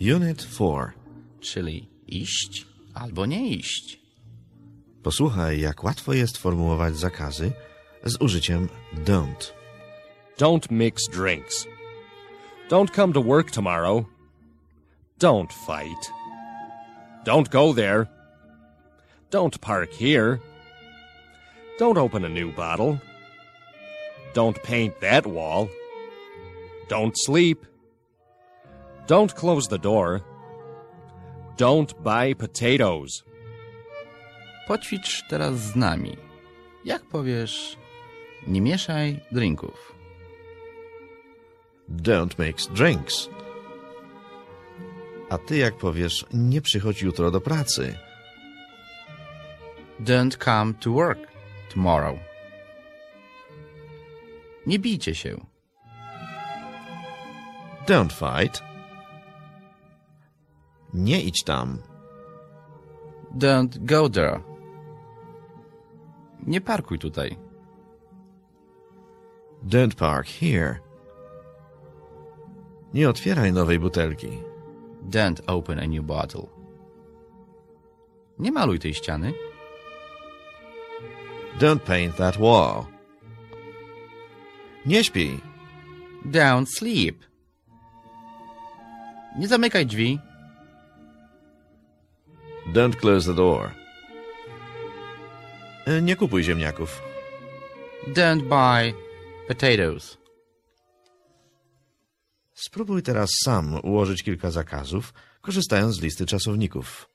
Unit 4. czyli iść albo nie iść. Posłuchaj, jak łatwo jest formułować zakazy z użyciem don't. Don't mix drinks. Don't come to work tomorrow. Don't fight. Don't go there. Don't park here. Don't open a new bottle. Don't paint that wall. Don't sleep. Don't close the door. Don't buy potatoes. Poćwicz teraz z nami. Jak powiesz, nie mieszaj drinków. Don't mix drinks. A ty jak powiesz, nie przychodź jutro do pracy. Don't come to work tomorrow. Nie bijcie się. Don't fight. Nie idź tam. Don't go there. Nie parkuj tutaj. Don't park here. Nie otwieraj nowej butelki. Don't open a new bottle. Nie maluj tej ściany. Don't paint that wall. Nie śpij. Don't sleep. Nie zamykaj drzwi. Don't close the door. E, Nie kupuj ziemniaków. Don't buy potatoes. Spróbuj teraz sam ułożyć kilka zakazów, korzystając z listy czasowników.